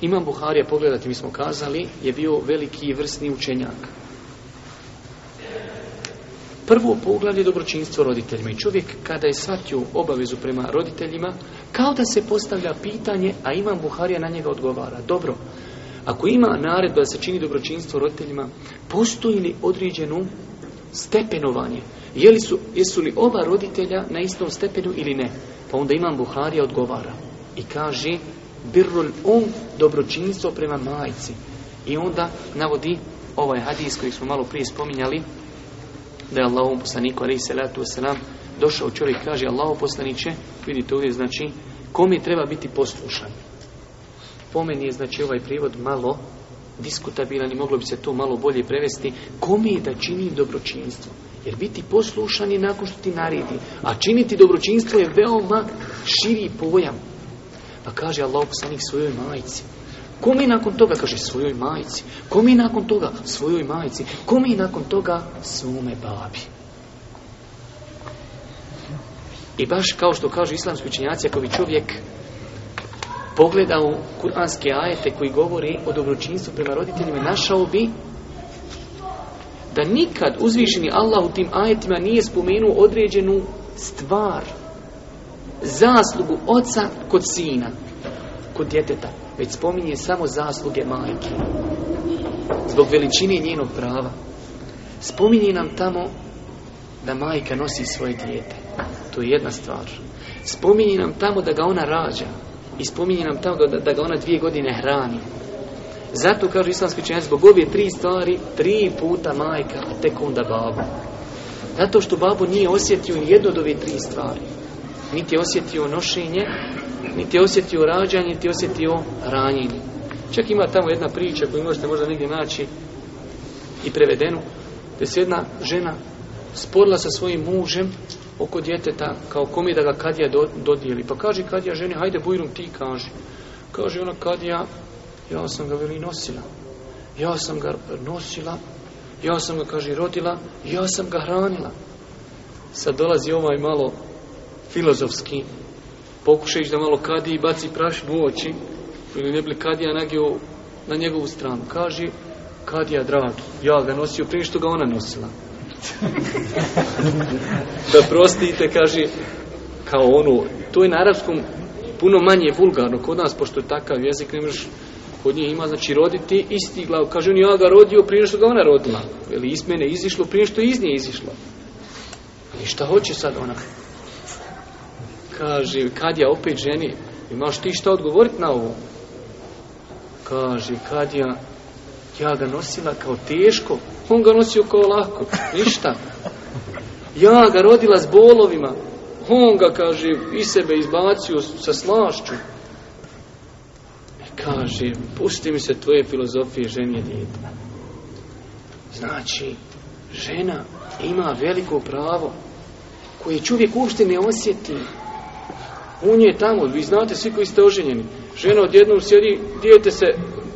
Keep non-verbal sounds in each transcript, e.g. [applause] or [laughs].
Imam Buharija, pogledati, mi smo kazali, je bio veliki i vrsni učenjak. Prvo poglavlje dobročinstvo roditeljima i čovjek kada je shvatio obavezu prema roditeljima, kao da se postavlja pitanje, a Imam Buharija na njega odgovara. Dobro, ako ima naredba da se čini dobročinstvo roditeljima, postoji li određenu stepenovanje? Jeli su, jesu li oba roditelja na istom stepenu ili ne? Pa onda Imam Buharija odgovara i kaže, birrul um, dobročinstvo prema majci. I onda navodi ovaj hadis koji smo malo prije spominjali, da je Allahom poslaniku, tu salatu wasalam, došao čovjek, kaže Allaho poslaniće, vidite ovdje, znači, je treba biti poslušan? Po meni je, znači, ovaj prijevod malo diskutabilan i moglo bi se to malo bolje prevesti, kome je da čini dobročinstvo? Jer biti poslušan je nakon što ti naredi, a činiti dobročinstvo je veoma širi pojam. Pa kaže Allah poslanik svojoj majci. mi nakon toga? Kaže svojoj majci. mi nakon toga? Svojoj majci. Kome nakon toga? Svome babi. I baš kao što kaže islamski učinjaci ako bi čovjek pogledao u kuranske ajete koji govori o dobročinstvu prema roditeljima, našao bi da nikad uzvišeni Allah u tim ajetima nije spomenuo određenu stvar zaslugu oca kod sina, kod djeteta, već spominje samo zasluge majke. Zbog veličine njenog prava. Spominje nam tamo da majka nosi svoje dijete. To je jedna stvar. Spominje nam tamo da ga ona rađa. I spominje nam tamo da, ga ona dvije godine hrani. Zato kaže islamski činjaci zbog obje tri stvari, tri puta majka, a tek onda babo. Zato što Babu nije osjetio ni jednu od ove tri stvari. Niti je osjetio nošenje, niti je osjetio rađanje, niti je osjetio ranjenje. Čak ima tamo jedna priča koju možete možda negdje naći i prevedenu, gdje se jedna žena sporila sa svojim mužem oko djeteta, kao kom je da ga kadija dodijeli. Pa kaže kadija ženi, hajde bujrum ti kaži. Kaže ona kadija, ja sam ga veli nosila. Ja sam ga nosila, ja sam ga, kaže, rodila, ja sam ga hranila. Sad dolazi ovaj malo filozofski, pokušajući da malo kadi i baci prašinu u oči, ili ne bi kadija nagio na njegovu stranu. kaži kadija dragi, ja ga nosio prije što ga ona nosila. [laughs] da prostite, kaže, kao onu, to je na arapskom puno manje vulgarno kod nas, pošto je takav jezik, ne možeš kod nje ima, znači roditi isti glav. Kaže on, ja ga rodio prije što ga ona rodila. Ili iz mene izišlo prije što je iz nje izišlo. I šta hoće sad ona? Kaže, kad ja opet ženi, imaš ti šta odgovoriti na ovo? Kaže, kad ja, ja ga nosila kao teško, on ga nosio kao lako, ništa. Ja ga rodila s bolovima, on ga, kaže, i sebe izbacio sa slašću. I e, kaže, pusti mi se tvoje filozofije ženje djete. Znači, žena ima veliko pravo koje čovjek uopšte ne osjeti on je tamo, vi znate svi koji ste oženjeni. Žena odjednom sjedi, dijete se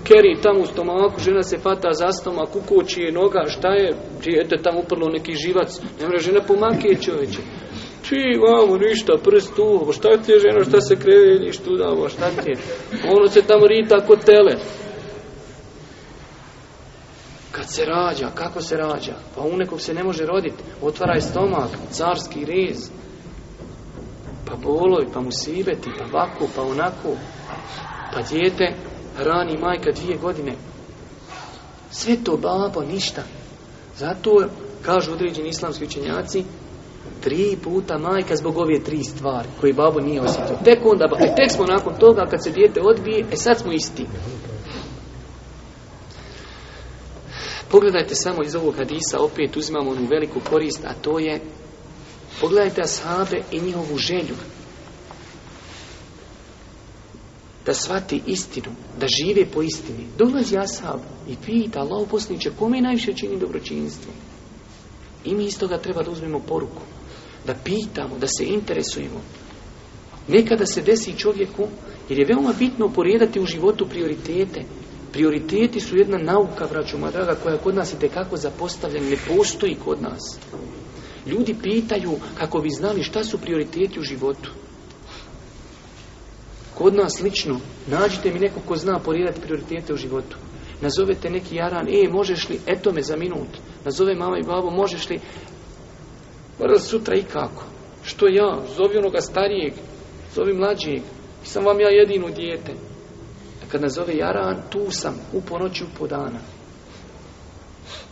keri tamo u stomaku, žena se fata za stomak, je noga, šta je, dijete tamo uprlo neki živac, ne mre žena pomakije čovječe. Či, vamo, ništa, prst tu, šta ti je žena, šta se ništa tu, damo, šta ti je. Ono se tamo rita kod tele. Kad se rađa, kako se rađa? Pa u nekog se ne može roditi. Otvaraj stomak, carski rez, pa bolovi, pa musibeti, pa vaku pa onako. Pa dijete rani majka dvije godine. Sve to babo, ništa. Zato, kažu određeni islamski učenjaci, tri puta majka zbog ove tri stvari koje babo nije osjetio. Tek onda, e, tek smo nakon toga kad se dijete odbije, e sad smo isti. Pogledajte samo iz ovog hadisa, opet uzimamo onu veliku korist, a to je Pogledajte ashabe i njihovu želju. Da shvati istinu, da žive po istini. Dolazi ashab i pita, Allah uposniće, kome najviše čini dobročinstvo? I mi iz toga treba da uzmemo poruku. Da pitamo, da se interesujemo. Nekada se desi čovjeku, jer je veoma bitno poredati u životu prioritete. Prioriteti su jedna nauka, vračuma draga, koja kod nas i tekako zapostavljena, ne postoji kod nas. Ljudi pitaju kako bi znali šta su prioriteti u životu. Kod nas slično, nađite mi neko ko zna porirati prioritete u životu. Nazovete neki jaran, e, možeš li, eto me za minut. Nazove mama i babo, možeš li, brz sutra i kako. Što ja, zovi onoga starijeg, zovi mlađijeg, sam vam ja jedino dijete. A kad nazove jaran, tu sam, u ponoći, u dana.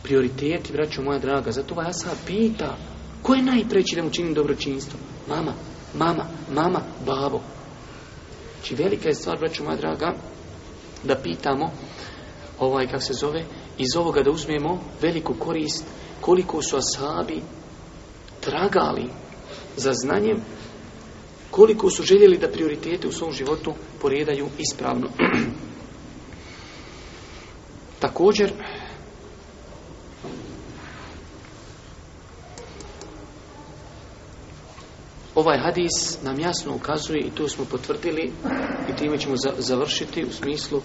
Prioriteti, vraću moja draga, zato vas ja pita, Ko je najpreći da mu čini dobročinstvo? Mama, mama, mama, babo. Znači velika je stvar, braću moja draga, da pitamo, ovaj, kak se zove, iz ovoga da uzmemo veliku korist, koliko su asabi tragali za znanjem, koliko su željeli da prioritete u svom životu poredaju ispravno. [clears throat] Također, Ovaj hadis nam jasno ukazuje i to smo potvrdili i time ćemo završiti u smislu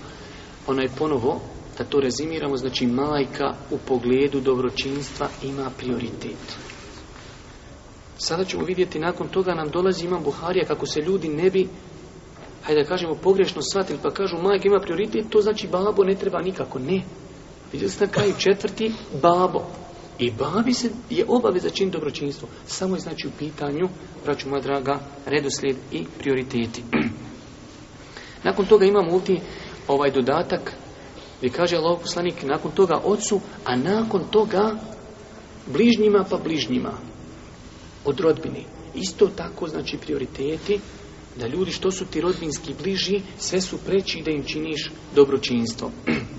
onaj ponovo da to rezimiramo, znači majka u pogledu dobročinstva ima prioritet. Sada ćemo vidjeti nakon toga nam dolazi imam Buharija kako se ljudi ne bi hajde da kažemo pogrešno shvatili pa kažu majka ima prioritet, to znači babo ne treba nikako. Ne. Vidjeli ste na kraju četvrti babo. I bavi se, je obaveza čin dobročinstvo. Samo je znači u pitanju, braću moja draga, redoslijed i prioriteti. [clears throat] Nakon toga imamo ovdje ovaj dodatak gdje kaže Allah nakon toga ocu, a nakon toga bližnjima pa bližnjima od rodbini. Isto tako znači prioriteti da ljudi što su ti rodbinski bliži sve su preći da im činiš dobročinstvo. [clears throat]